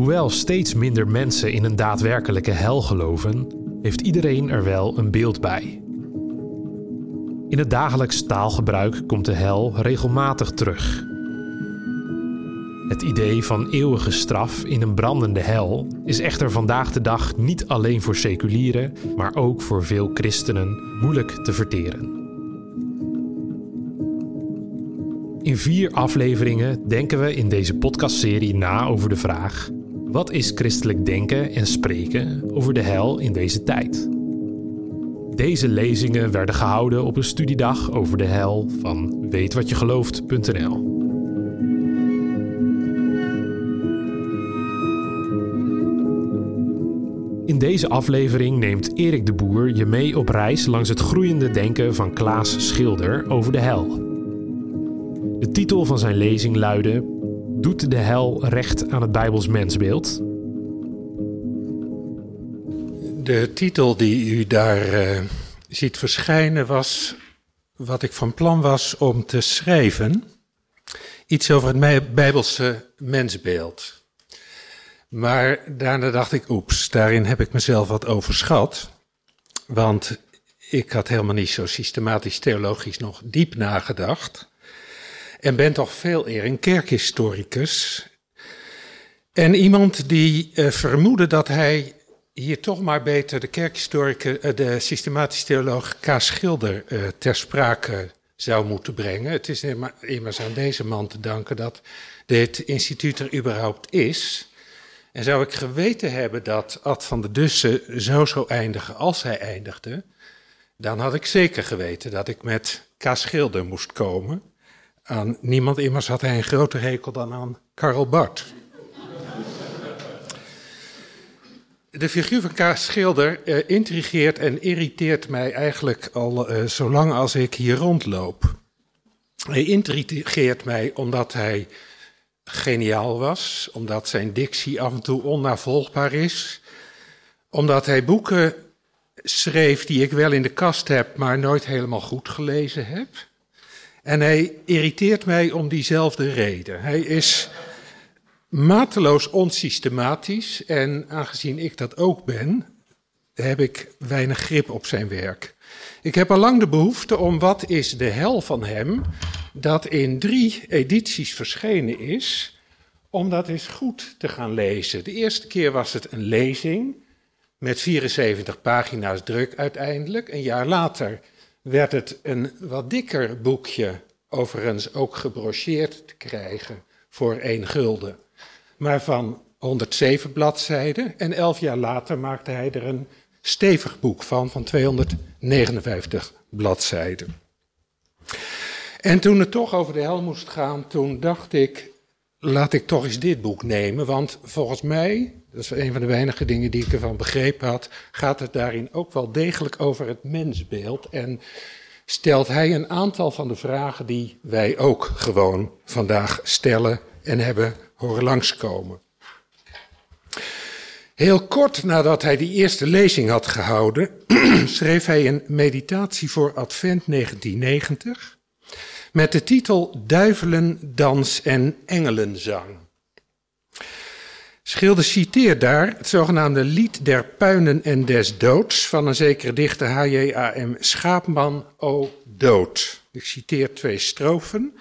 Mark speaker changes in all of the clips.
Speaker 1: Hoewel steeds minder mensen in een daadwerkelijke hel geloven, heeft iedereen er wel een beeld bij. In het dagelijks taalgebruik komt de hel regelmatig terug. Het idee van eeuwige straf in een brandende hel is echter vandaag de dag niet alleen voor seculieren, maar ook voor veel christenen moeilijk te verteren. In vier afleveringen denken we in deze podcastserie na over de vraag: wat is christelijk denken en spreken over de hel in deze tijd? Deze lezingen werden gehouden op een studiedag over de hel van weetwatjegelooft.nl. In deze aflevering neemt Erik de Boer je mee op reis langs het groeiende denken van Klaas Schilder over de hel. De titel van zijn lezing luidde: Doet de hel recht aan het Bijbels mensbeeld?
Speaker 2: De titel die u daar uh, ziet verschijnen was wat ik van plan was om te schrijven. Iets over het Bijbelse mensbeeld. Maar daarna dacht ik, oeps, daarin heb ik mezelf wat overschat. Want ik had helemaal niet zo systematisch theologisch nog diep nagedacht. En ben toch veel eer een kerkhistoricus. En iemand die uh, vermoedde dat hij hier toch maar beter de kerkhistoricus, uh, de systematisch theoloog K. Schilder uh, ter sprake zou moeten brengen. Het is immers aan deze man te danken dat dit instituut er überhaupt is. En zou ik geweten hebben dat Ad van der Dussen zou zo eindigen als hij eindigde, dan had ik zeker geweten dat ik met K. Schilder moest komen. Aan niemand immers had hij een groter hekel dan aan Karl Barth. De figuur van K. Schilder uh, intrigeert en irriteert mij eigenlijk al uh, zolang als ik hier rondloop. Hij intrigeert mij omdat hij geniaal was, omdat zijn dictie af en toe onnavolgbaar is, omdat hij boeken schreef die ik wel in de kast heb, maar nooit helemaal goed gelezen heb. En hij irriteert mij om diezelfde reden. Hij is mateloos onsystematisch en aangezien ik dat ook ben, heb ik weinig grip op zijn werk. Ik heb al lang de behoefte om Wat is de hel van hem, dat in drie edities verschenen is, om dat eens goed te gaan lezen. De eerste keer was het een lezing met 74 pagina's druk uiteindelijk. Een jaar later werd het een wat dikker boekje, overigens ook gebrocheerd te krijgen voor één gulden. Maar van 107 bladzijden en elf jaar later maakte hij er een stevig boek van, van 259 bladzijden. En toen het toch over de hel moest gaan, toen dacht ik, laat ik toch eens dit boek nemen, want volgens mij, dat is een van de weinige dingen die ik ervan begrepen had, gaat het daarin ook wel degelijk over het mensbeeld en stelt hij een aantal van de vragen die wij ook gewoon vandaag stellen en hebben horen langskomen. Heel kort nadat hij die eerste lezing had gehouden, schreef hij een meditatie voor Advent 1990 met de titel Duivelen, Dans en Engelenzang. Schilder citeert daar het zogenaamde Lied der Puinen en des Doods van een zekere dichter H.J.A.M. Schaapman, O dood. Ik citeer twee strofen.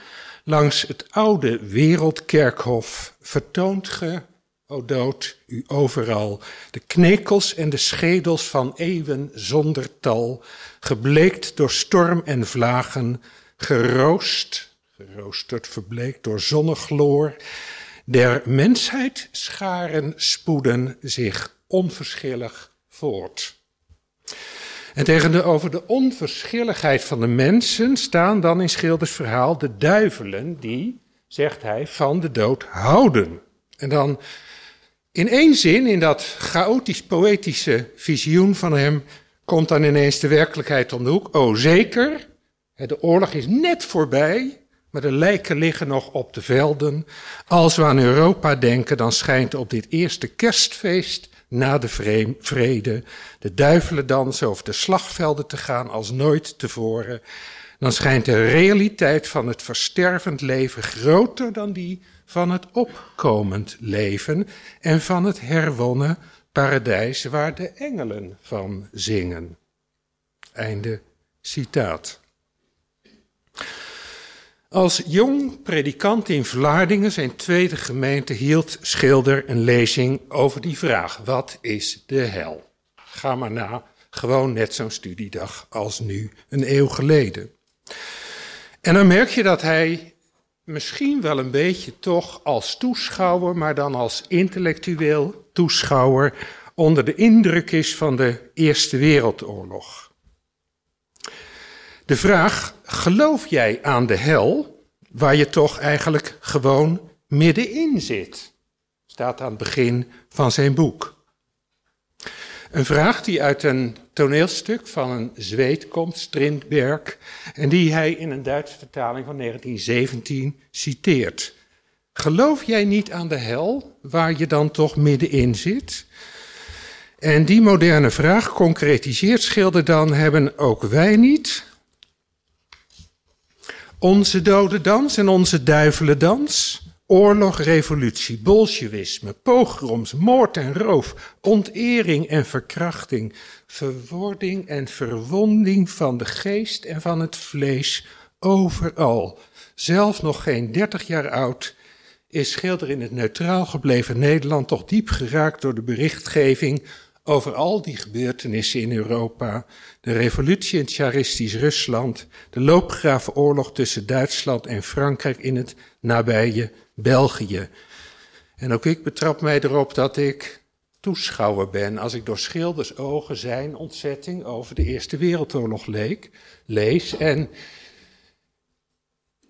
Speaker 2: Langs het oude wereldkerkhof vertoont ge, o dood, u overal de knekels en de schedels van eeuwen zonder tal, gebleekt door storm en vlagen, geroost, geroosterd, verbleekt door zonnegloor, der mensheid scharen spoeden zich onverschillig voort. En tegenover de onverschilligheid van de mensen staan dan in Schilders verhaal de duivelen die, zegt hij, van de dood houden. En dan in één zin, in dat chaotisch-poëtische visioen van hem, komt dan ineens de werkelijkheid om de hoek. Oh zeker, de oorlog is net voorbij, maar de lijken liggen nog op de velden. Als we aan Europa denken, dan schijnt op dit eerste kerstfeest na de vrede de duivelen dansen over de slagvelden te gaan als nooit tevoren. dan schijnt de realiteit van het verstervend leven groter dan die van het opkomend leven en van het herwonnen paradijs waar de engelen van zingen. Einde citaat. Als jong predikant in Vlaardingen, zijn tweede gemeente, hield Schilder een lezing over die vraag: wat is de hel? Ga maar na, gewoon net zo'n studiedag als nu, een eeuw geleden. En dan merk je dat hij misschien wel een beetje toch als toeschouwer, maar dan als intellectueel toeschouwer, onder de indruk is van de Eerste Wereldoorlog. De vraag: geloof jij aan de hel, waar je toch eigenlijk gewoon middenin zit? Staat aan het begin van zijn boek. Een vraag die uit een toneelstuk van een Zweed komt, Strindberg, en die hij in een Duitse vertaling van 1917 citeert. Geloof jij niet aan de hel, waar je dan toch middenin zit? En die moderne vraag concretiseert Schilder dan, hebben ook wij niet onze dode dans en onze duivelendans? Oorlog, revolutie, bolsjewisme, pogroms, moord en roof, ontering en verkrachting, verwording en verwonding van de geest en van het vlees, overal. Zelf nog geen dertig jaar oud, is Schilder in het neutraal gebleven Nederland toch diep geraakt door de berichtgeving over al die gebeurtenissen in Europa, de revolutie in tsaristisch Rusland, de loopgravenoorlog tussen Duitsland en Frankrijk in het nabije België. En ook ik betrap mij erop dat ik toeschouwer ben als ik door Schilders ogen zijn ontzetting over de Eerste Wereldoorlog leek, lees. En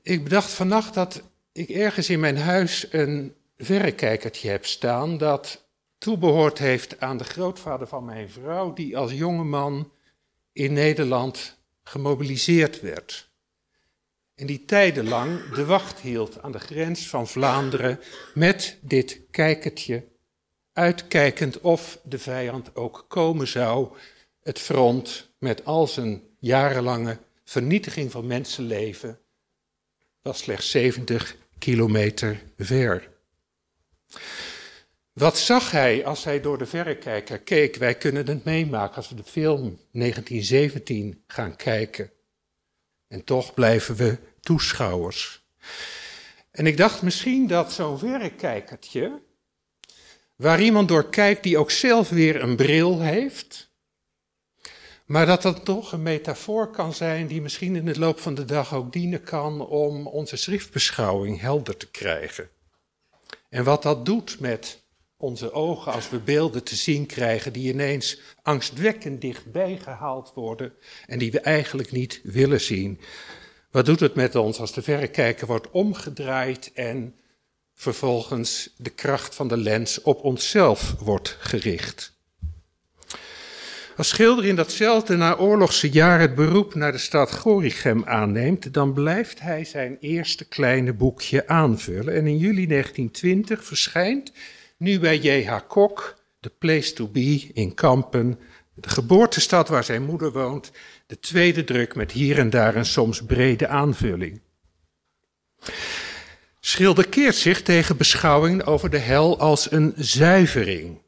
Speaker 2: ik bedacht vannacht dat ik ergens in mijn huis een verrekijkertje heb staan dat toebehoord heeft aan de grootvader van mijn vrouw, die als jonge man in Nederland gemobiliseerd werd. En die tijdenlang de wacht hield aan de grens van Vlaanderen met dit kijkertje, uitkijkend of de vijand ook komen zou, het front met al zijn jarenlange vernietiging van mensenleven was slechts 70 kilometer ver. Wat zag hij als hij door de verrekijker keek? Wij kunnen het meemaken als we de film 1917 gaan kijken. En toch blijven we toeschouwers. En ik dacht misschien dat zo'n verrekijkertje, waar iemand door kijkt die ook zelf weer een bril heeft, maar dat dat toch een metafoor kan zijn die misschien in de loop van de dag ook dienen kan om onze schriftbeschouwing helder te krijgen. En wat dat doet met onze ogen als we beelden te zien krijgen die ineens angstwekkend dichtbij gehaald worden en die we eigenlijk niet willen zien. Wat doet het met ons als de verrekijker wordt omgedraaid en vervolgens de kracht van de lens op onszelf wordt gericht? Als schilder in datzelfde naoorlogse jaar het beroep naar de stad Gorinchem aanneemt, dan blijft hij zijn eerste kleine boekje aanvullen. En in juli 1920 verschijnt nu bij J.H. Kok, The Place to Be in Kampen, de geboortestad waar zijn moeder woont, de tweede druk met hier en daar een soms brede aanvulling. Schilder keert zich tegen beschouwingen over de hel als een zuivering.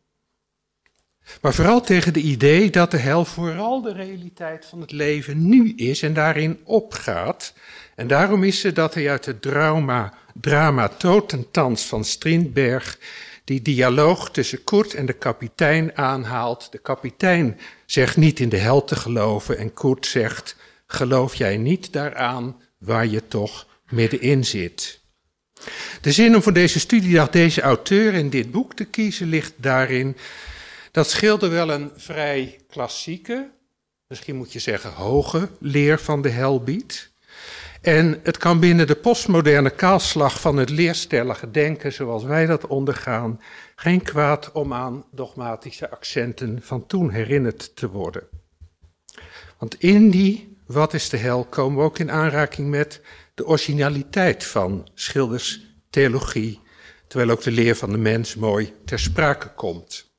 Speaker 2: Maar vooral tegen de idee dat de hel vooral de realiteit van het leven nu is en daarin opgaat. En daarom is het dat hij uit het drama, drama Totentans van Strindberg die dialoog tussen Kurt en de kapitein aanhaalt. De kapitein zegt niet in de hel te geloven en Kurt zegt, geloof jij niet daaraan waar je toch middenin zit. De zin om voor deze studiedag deze auteur in dit boek te kiezen ligt daarin dat Schilder wel een vrij klassieke, misschien moet je zeggen hoge leer van de hel biedt. En het kan binnen de postmoderne kaalslag van het leerstellige denken zoals wij dat ondergaan, geen kwaad om aan dogmatische accenten van toen herinnerd te worden. Want in die Wat is de hel komen we ook in aanraking met de originaliteit van Schilders theologie, terwijl ook de leer van de mens mooi ter sprake komt.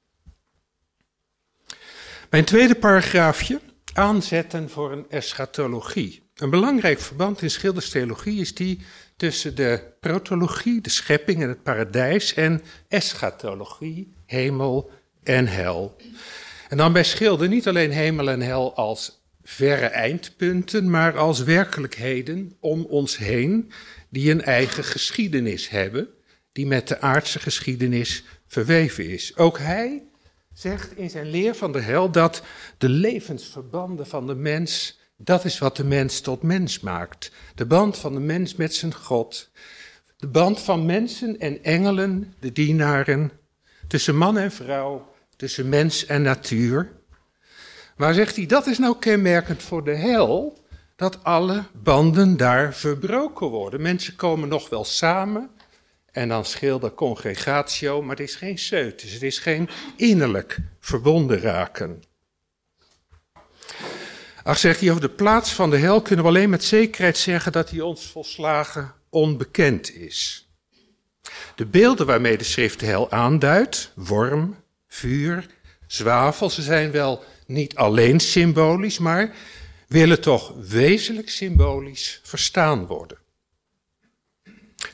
Speaker 2: Mijn tweede paragraafje, aanzetten voor een eschatologie. Een belangrijk verband in Schilders theologie is die tussen de protologie, de schepping en het paradijs, en eschatologie, hemel en hel. En dan bij Schilder niet alleen hemel en hel als verre eindpunten, maar als werkelijkheden om ons heen, die een eigen geschiedenis hebben, die met de aardse geschiedenis verweven is. Ook hij zegt in zijn leer van de hel dat de levensverbanden van de mens, dat is wat de mens tot mens maakt. De band van de mens met zijn God. De band van mensen en engelen, de dienaren, tussen man en vrouw, tussen mens en natuur. Maar zegt hij, dat is nou kenmerkend voor de hel, dat alle banden daar verbroken worden. Mensen komen nog wel samen en dan scheelde congregatio, maar het is geen seut, het is geen innerlijk verbonden raken. Ach, zegt hij, over de plaats van de hel kunnen we alleen met zekerheid zeggen dat hij ons volslagen onbekend is. De beelden waarmee de schrift de hel aanduidt, worm, vuur, zwavel, ze zijn wel niet alleen symbolisch, maar willen toch wezenlijk symbolisch verstaan worden.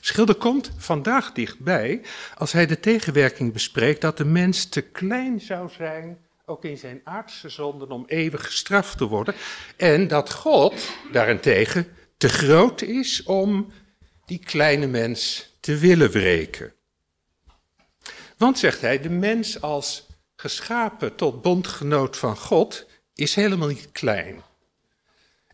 Speaker 2: Schilder komt vandaag dichtbij als hij de tegenwerking bespreekt dat de mens te klein zou zijn, ook in zijn aardse zonden, om eeuwig gestraft te worden. En dat God daarentegen te groot is om die kleine mens te willen wreken. Want, zegt hij, de mens als geschapen tot bondgenoot van God is helemaal niet klein.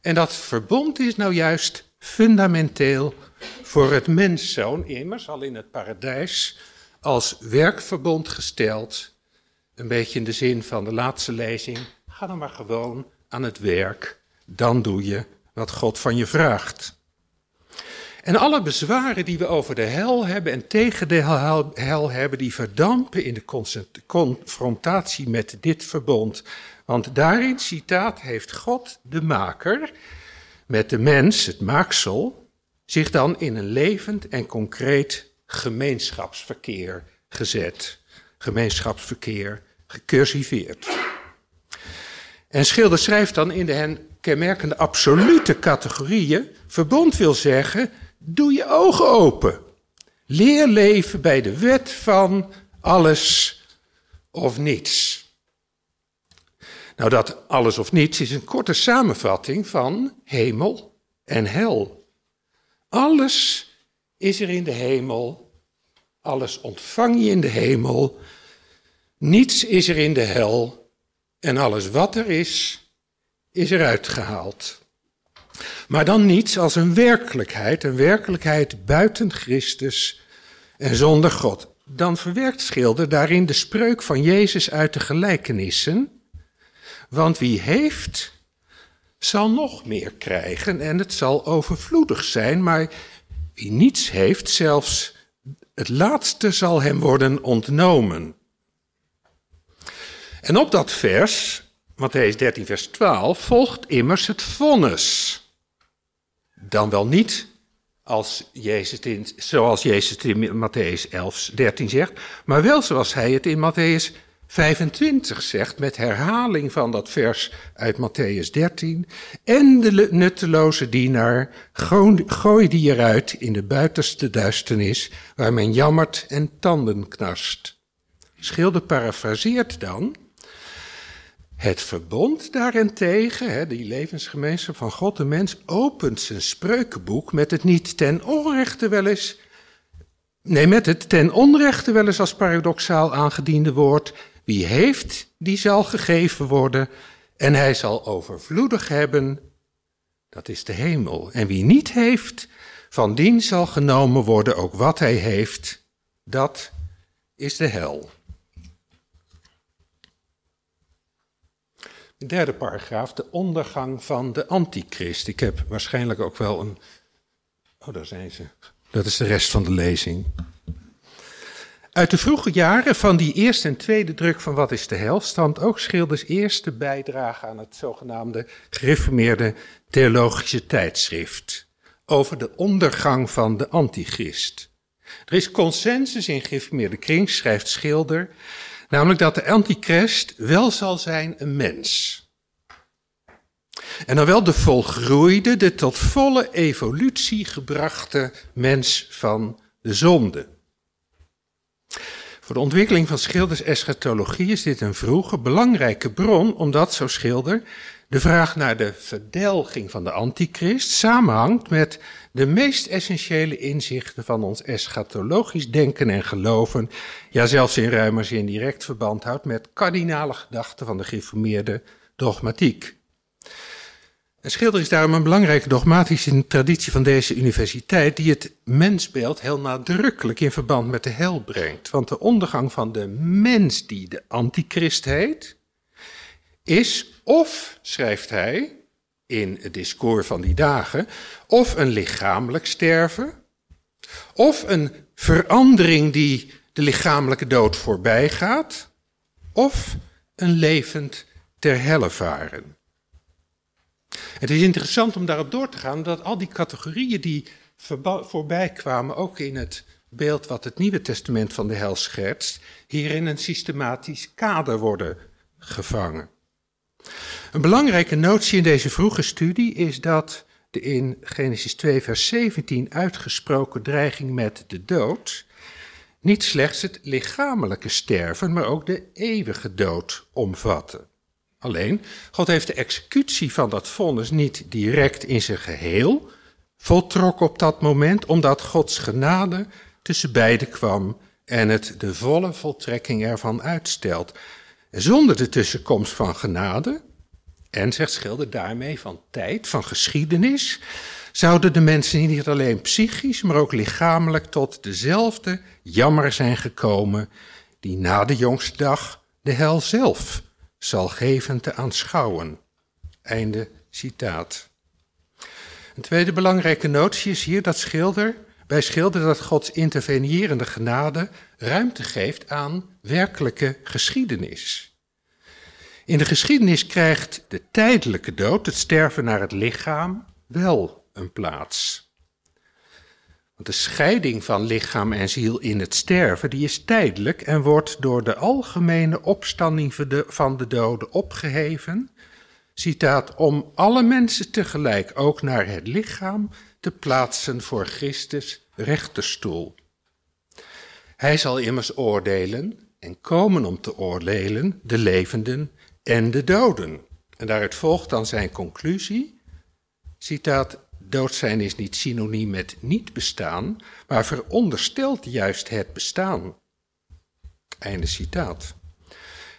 Speaker 2: En dat verbond is nou juist fundamenteel voor het menszoon, immers al in het paradijs, als werkverbond gesteld. Een beetje in de zin van de laatste lezing. Ga dan maar gewoon aan het werk, dan doe je wat God van je vraagt. En alle bezwaren die we over de hel hebben en tegen de hel, hebben, die verdampen in de confrontatie met dit verbond. Want daarin, citaat, heeft God, de maker, met de mens, het maaksel, zich dan in een levend en concreet gemeenschapsverkeer gezet. Gemeenschapsverkeer gecursiveerd. En Schilder schrijft dan in de hen kenmerkende absolute categorieën: verbond wil zeggen Doe je ogen open. Leer leven bij de wet van alles of niets. Nou, dat alles of niets is een korte samenvatting van hemel en hel. Alles is er in de hemel, alles ontvang je in de hemel, niets is er in de hel en alles wat er is, is eruit gehaald. Maar dan niets als een werkelijkheid, een werkelijkheid buiten Christus en zonder God. Dan verwerkt Schilder daarin de spreuk van Jezus uit de gelijkenissen. Want wie heeft, zal nog meer krijgen en het zal overvloedig zijn, maar wie niets heeft, zelfs het laatste zal hem worden ontnomen. En op dat vers, Matthäus 13, vers 12, volgt immers het vonnis. Dan wel niet als Jezus in, zoals Jezus in Matthäus 11, 13 zegt, maar wel zoals hij het in Matthäus 25 zegt, met herhaling van dat vers uit Matthäus 13. En de nutteloze dienaar, gooi die eruit in de buitenste duisternis, waar men jammert en tanden knarst. Schilder parafraseert dan, het verbond daarentegen, die levensgemeenschap van God en mens, opent zijn spreukenboek met het niet ten onrechte wel eens, nee, met het ten onrechte wel eens als paradoxaal aangediende woord, wie heeft, die zal gegeven worden en hij zal overvloedig hebben, dat is de hemel. En wie niet heeft, van dien zal genomen worden ook wat hij heeft, dat is de hel. Derde paragraaf, de ondergang van de antichrist. Ik heb waarschijnlijk ook wel een. Oh, daar zijn ze. Dat is de rest van de lezing. Uit de vroege jaren van die eerste en tweede druk van Wat is de Hel stamt ook Schilders eerste bijdrage aan het zogenaamde gereformeerde theologische tijdschrift over de ondergang van de antichrist. Er is consensus in gereformeerde kring, schrijft Schilder, Namelijk dat de antichrist wel zal zijn een mens. En dan wel de volgroeide, de tot volle evolutie gebrachte mens van de zonde. Voor de ontwikkeling van Schilders eschatologie is dit een vroege, belangrijke bron, omdat, zo Schilder, de vraag naar de verdelging van de antichrist samenhangt met de meest essentiële inzichten van ons eschatologisch denken en geloven, ja zelfs in ruimer zin direct verband houdt met kardinale gedachten van de gereformeerde dogmatiek. Een schilder is daarom een belangrijke dogmatische traditie van deze universiteit, die het mensbeeld heel nadrukkelijk in verband met de hel brengt. Want de ondergang van de mens, die de antichrist heet, is of, schrijft hij in het discours van die dagen, of een lichamelijk sterven, of een verandering die de lichamelijke dood voorbij gaat, of een levend ter helle varen. Het is interessant om daarop door te gaan dat al die categorieën die voorbij kwamen, ook in het beeld wat het Nieuwe Testament van de hel schetst, hier in een systematisch kader worden gevangen. Een belangrijke notie in deze vroege studie is dat de in Genesis 2, vers 17 uitgesproken dreiging met de dood niet slechts het lichamelijke sterven, maar ook de eeuwige dood omvatten. Alleen, God heeft de executie van dat vonnis niet direct in zijn geheel voltrokken op dat moment, omdat Gods genade tussen beiden kwam en het de volle voltrekking ervan uitstelt. Zonder de tussenkomst van genade, en zegt Schilder daarmee van tijd, van geschiedenis, zouden de mensen niet alleen psychisch, maar ook lichamelijk tot dezelfde jammer zijn gekomen die na de jongste dag de hel zelf zal geven te aanschouwen. Einde citaat. Een tweede belangrijke notie is hier dat Schilder, bij Schilder dat Gods intervenierende genade ruimte geeft aan werkelijke geschiedenis. In de geschiedenis krijgt de tijdelijke dood, het sterven naar het lichaam, wel een plaats. Want de scheiding van lichaam en ziel in het sterven, die is tijdelijk en wordt door de algemene opstanding van de doden opgeheven. Citaat, om alle mensen tegelijk ook naar het lichaam te plaatsen voor Christus rechterstoel. Hij zal immers oordelen en komen om te oordelen de levenden en de doden. En daaruit volgt dan zijn conclusie, citaat, dood zijn is niet synoniem met niet bestaan, maar veronderstelt juist het bestaan. Einde citaat.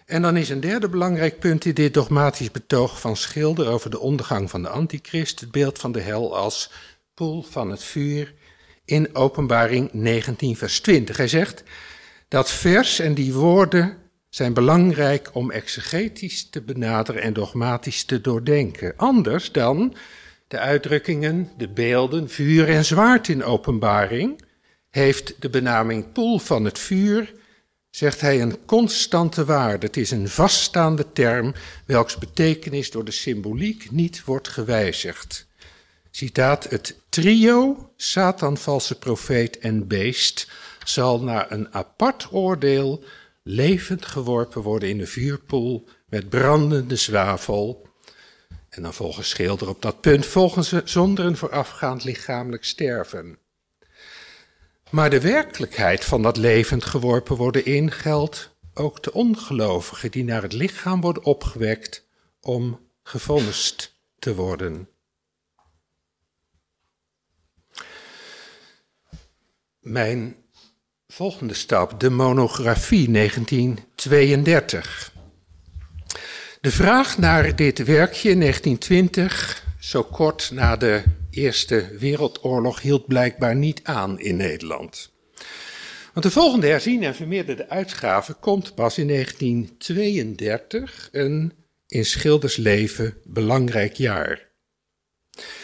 Speaker 2: En dan is een derde belangrijk punt in dit dogmatisch betoog van Schilder over de ondergang van de antichrist, het beeld van de hel als poel van het vuur in Openbaring 19 vers 20. Hij zegt, dat vers en die woorden zijn belangrijk om exegetisch te benaderen en dogmatisch te doordenken. Anders dan de uitdrukkingen, de beelden, vuur en zwaard in openbaring, heeft de benaming poel van het vuur, zegt hij, een constante waarde. Het is een vaststaande term, welks betekenis door de symboliek niet wordt gewijzigd. Citaat, het trio, Satan, valse profeet en beest, zal na een apart oordeel levend geworpen worden in de vuurpoel met brandende zwavel. En dan volgens Schilder op dat punt volgen ze zonder een voorafgaand lichamelijk sterven. Maar de werkelijkheid van dat levend geworpen worden in geldt ook de ongelovigen die naar het lichaam worden opgewekt om gevonnist te worden. Mijn Volgende stap, de monografie 1932. De vraag naar dit werkje in 1920, zo kort na de Eerste Wereldoorlog, hield blijkbaar niet aan in Nederland. Want de volgende herziene en vermeerderde uitgave komt pas in 1932, een in Schilders leven belangrijk jaar.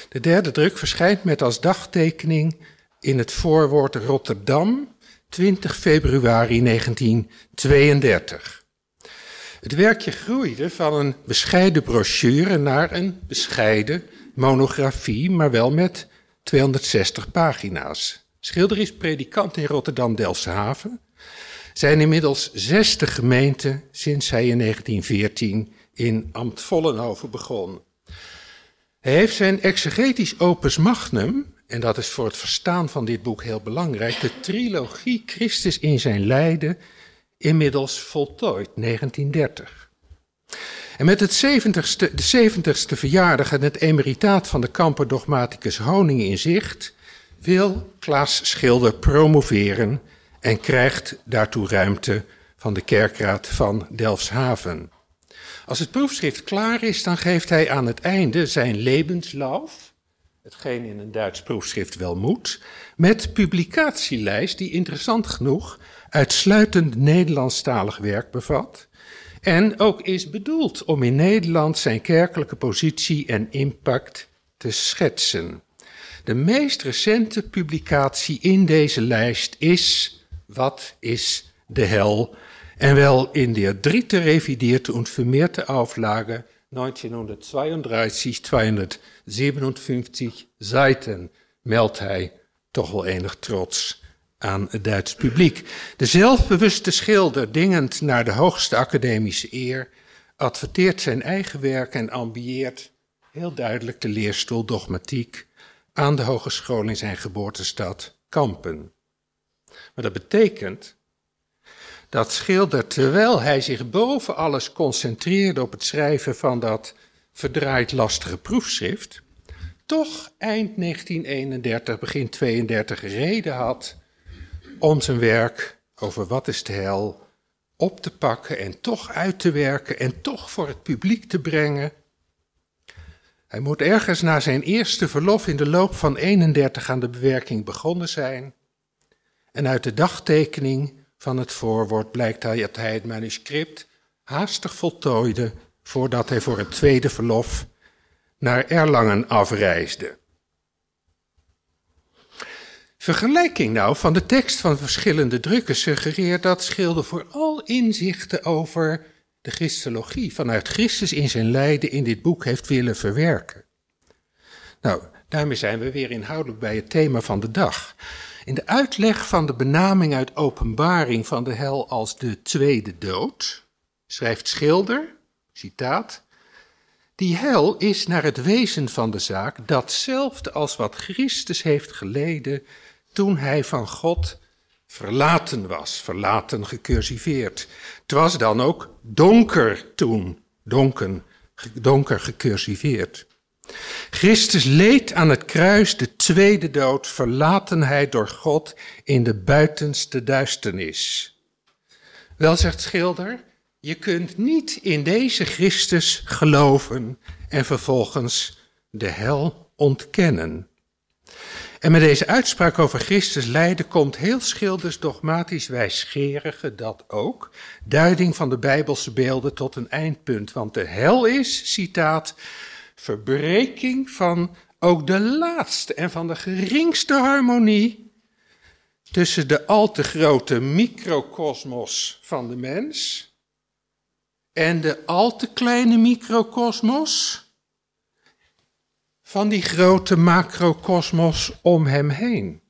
Speaker 2: De derde druk verschijnt met als dagtekening in het voorwoord Rotterdam 20 februari 1932. Het werkje groeide van een bescheiden brochure naar een bescheiden monografie, maar wel met 260 pagina's. Schilder is predikant in Rotterdam-Delfshaven. Zijn inmiddels 60 gemeenten sinds hij in 1914 in Amt Vollenhoven begon. Hij heeft zijn exegetisch opus magnum, en dat is voor het verstaan van dit boek heel belangrijk, de trilogie Christus in zijn lijden, inmiddels voltooid, 1930. En met het 70ste, de 70ste verjaardag en het emeritaat van de kamper dogmaticus Honing in zicht, wil Klaas Schilder promoveren en krijgt daartoe ruimte van de kerkraad van Delfshaven. Als het proefschrift klaar is, dan geeft hij aan het einde zijn levenslauf, hetgeen in een Duits proefschrift wel moet, met publicatielijst die interessant genoeg uitsluitend Nederlandstalig werk bevat en ook is bedoeld om in Nederland zijn kerkelijke positie en impact te schetsen. De meest recente publicatie in deze lijst is Wat is de hel? En wel in de dritte revidierte und vermehrte Auflage 1932, 257 Seiten, meldt hij toch wel enig trots aan het Duits publiek. De zelfbewuste schilder, dingend naar de hoogste academische eer, adverteert zijn eigen werk en ambieert heel duidelijk de leerstoel dogmatiek aan de hogeschool in zijn geboortestad Kampen. Maar dat betekent dat Schilder, terwijl hij zich boven alles concentreerde op het schrijven van dat verdraaid lastige proefschrift, toch eind 1931, begin 32 reden had om zijn werk over wat is de hel op te pakken en toch uit te werken en toch voor het publiek te brengen. Hij moet ergens na zijn eerste verlof in de loop van 31 aan de bewerking begonnen zijn. En uit de dagtekening van het voorwoord blijkt dat hij het manuscript haastig voltooide voordat hij voor het tweede verlof naar Erlangen afreisde. Vergelijking nou van de tekst van verschillende drukken suggereert dat Schilder vooral inzichten over de Christologie vanuit Christus in zijn lijden in dit boek heeft willen verwerken. Nou, daarmee zijn we weer inhoudelijk bij het thema van de dag. In de uitleg van de benaming uit openbaring van de hel als de tweede dood, schrijft Schilder, citaat, die hel is naar het wezen van de zaak datzelfde als wat Christus heeft geleden toen hij van God verlaten was, verlaten gecursiveerd. Het was dan ook donker toen, donker, donker gecursiveerd. Christus leed aan het kruis de tweede dood, verlatenheid door God in de buitenste duisternis. Wel, zegt Schilder, je kunt niet in deze Christus geloven en vervolgens de hel ontkennen. En met deze uitspraak over Christus lijden komt heel schilders dogmatisch wijsgerige dat ook, duiding van de Bijbelse beelden tot een eindpunt. Want de hel is, citaat, verbreking van ook de laatste en van de geringste harmonie tussen de al te grote microcosmos van de mens en de al te kleine microcosmos van die grote macrocosmos om hem heen.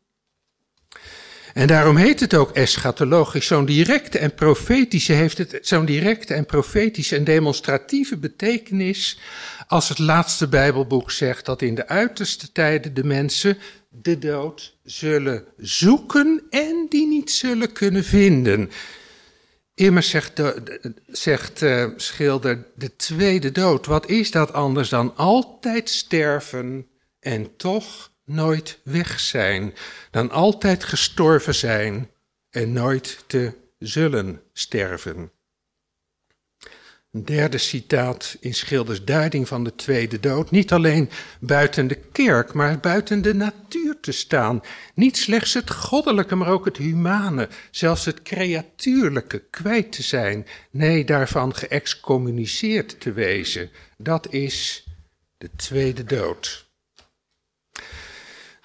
Speaker 2: En daarom heet het ook eschatologisch. Zo'n directe en profetische heeft het zo'n directe en profetische en demonstratieve betekenis als het laatste Bijbelboek zegt dat in de uiterste tijden de mensen de dood zullen zoeken en die niet zullen kunnen vinden. Immers zegt, de, zegt uh, Schilder, de tweede dood, wat is dat anders dan altijd sterven en toch nooit weg zijn, dan altijd gestorven zijn en nooit te zullen sterven. Een derde citaat in Schilders duiding van de tweede dood. Niet alleen buiten de kerk, maar buiten de natuur te staan. Niet slechts het goddelijke, maar ook het humane, zelfs het creatuurlijke kwijt te zijn. Nee, daarvan geëxcommuniceerd te wezen. Dat is de tweede dood.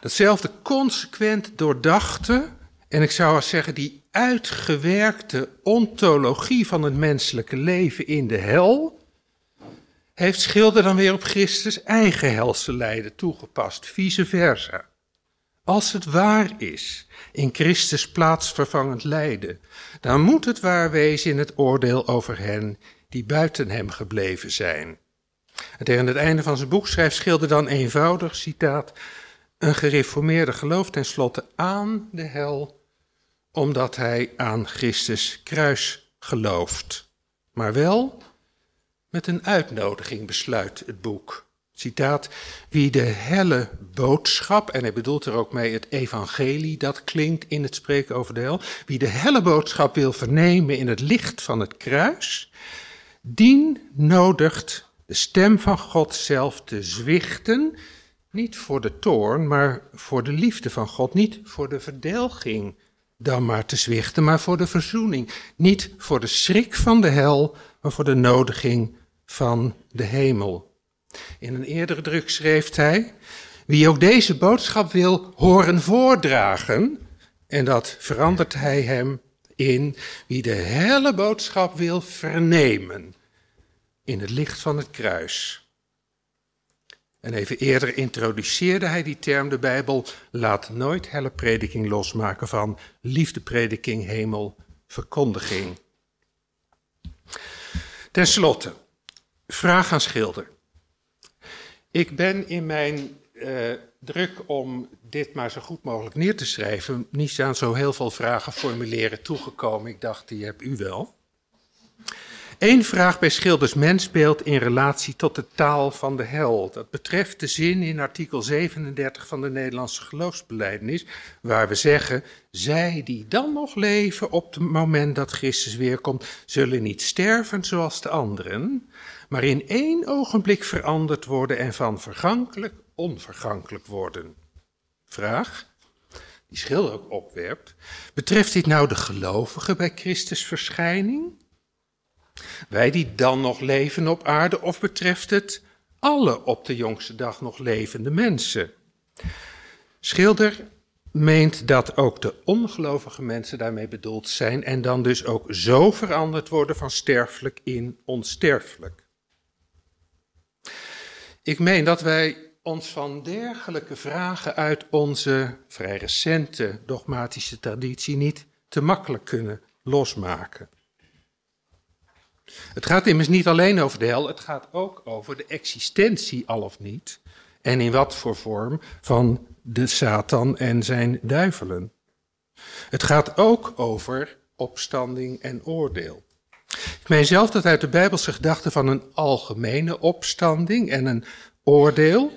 Speaker 2: Datzelfde consequent doordachte, en ik zou zeggen die uitgewerkte ontologie van het menselijke leven in de hel, heeft Schilder dan weer op Christus eigen helse lijden toegepast, vice versa. Als het waar is, in Christus plaatsvervangend lijden, dan moet het waar wezen in het oordeel over hen die buiten hem gebleven zijn. En tegen het einde van zijn boek schrijft Schilder dan eenvoudig, citaat, een gereformeerde gelooft tenslotte aan de hel, omdat hij aan Christus kruis gelooft. Maar wel met een uitnodiging besluit het boek. Citaat, wie de helle boodschap, en hij bedoelt er ook mee het evangelie, dat klinkt in het spreken over de hel, wie de helle boodschap wil vernemen in het licht van het kruis, dien nodigt de stem van God zelf te zwichten, niet voor de toorn, maar voor de liefde van God, niet voor de verdelging dan maar te zwichten, maar voor de verzoening, niet voor de schrik van de hel, maar voor de nodiging van de hemel. In een eerdere druk schreef hij: Wie ook deze boodschap wil horen voordragen, en dat verandert hij hem in wie de hele boodschap wil vernemen in het licht van het kruis. En even eerder introduceerde hij die term de Bijbel. Laat nooit helle prediking losmaken van liefdeprediking, hemel, verkondiging. Ten slotte, vraag aan Schilder. Ik ben in mijn uh, druk om dit maar zo goed mogelijk neer te schrijven, niet aan zo heel veel vragen formuleren toegekomen. Ik dacht, die heb u wel. Eén vraag bij Schilders mensbeeld in relatie tot de taal van de hel. Dat betreft de zin in artikel 37 van de Nederlandse geloofsbeleidenis, waar we zeggen: Zij die dan nog leven op het moment dat Christus weerkomt, zullen niet sterven zoals de anderen, maar in één ogenblik veranderd worden en van vergankelijk onvergankelijk worden. Vraag, die Schilder ook opwerpt: Betreft dit nou de gelovigen bij Christus verschijning? Wij die dan nog leven op aarde, of betreft het alle op de jongste dag nog levende mensen? Schilder meent dat ook de ongelovige mensen daarmee bedoeld zijn en dan dus ook zo veranderd worden van sterfelijk in onsterfelijk. Ik meen dat wij ons van dergelijke vragen uit onze vrij recente dogmatische traditie niet te makkelijk kunnen losmaken. Het gaat immers niet alleen over de hel, het gaat ook over de existentie al of niet. En in wat voor vorm van de Satan en zijn duivelen. Het gaat ook over opstanding en oordeel. Ik meen zelf dat uit de Bijbelse gedachte van een algemene opstanding en een oordeel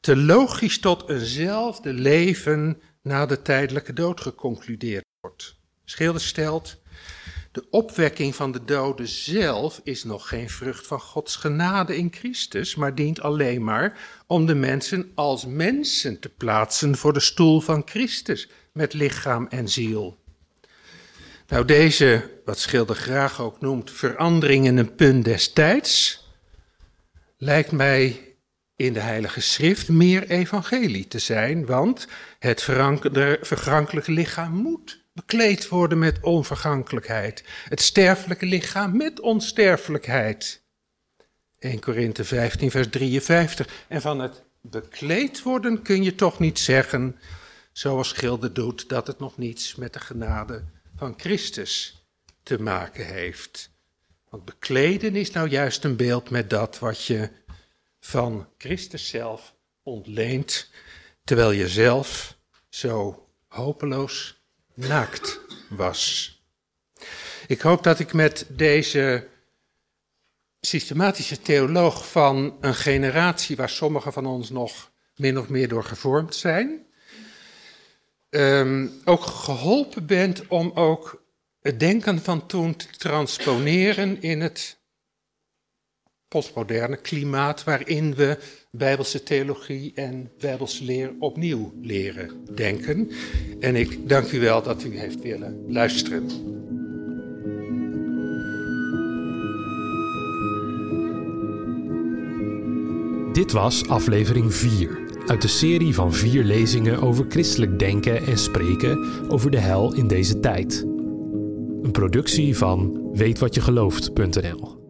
Speaker 2: te logisch tot eenzelfde leven na de tijdelijke dood geconcludeerd wordt. Schilder stelt, de opwekking van de doden zelf is nog geen vrucht van Gods genade in Christus, maar dient alleen maar om de mensen als mensen te plaatsen voor de stoel van Christus met lichaam en ziel. Nou, deze, wat Schilder graag ook noemt, verandering in een punt des tijds, lijkt mij in de Heilige Schrift meer evangelie te zijn, want het vergankelijke lichaam moet bekleed worden met onvergankelijkheid. Het sterfelijke lichaam met onsterfelijkheid. 1 Korinthe 15, vers 53. En van het bekleed worden kun je toch niet zeggen, zoals Schilder doet, dat het nog niets met de genade van Christus te maken heeft. Want bekleden is nou juist een beeld met dat wat je van Christus zelf ontleent, terwijl je zelf zo hopeloos naakt was. Ik hoop dat ik met deze systematische theoloog van een generatie waar sommigen van ons nog min of meer door gevormd zijn, um, ook geholpen bent om ook het denken van toen te transponeren in het postmoderne klimaat waarin we Bijbelse theologie en Bijbelse leer opnieuw leren denken. En ik dank u wel dat u heeft willen luisteren.
Speaker 1: Dit was aflevering 4 uit de serie van vier lezingen over christelijk denken en spreken over de hel in deze tijd. Een productie van weetwatjegelooft.nl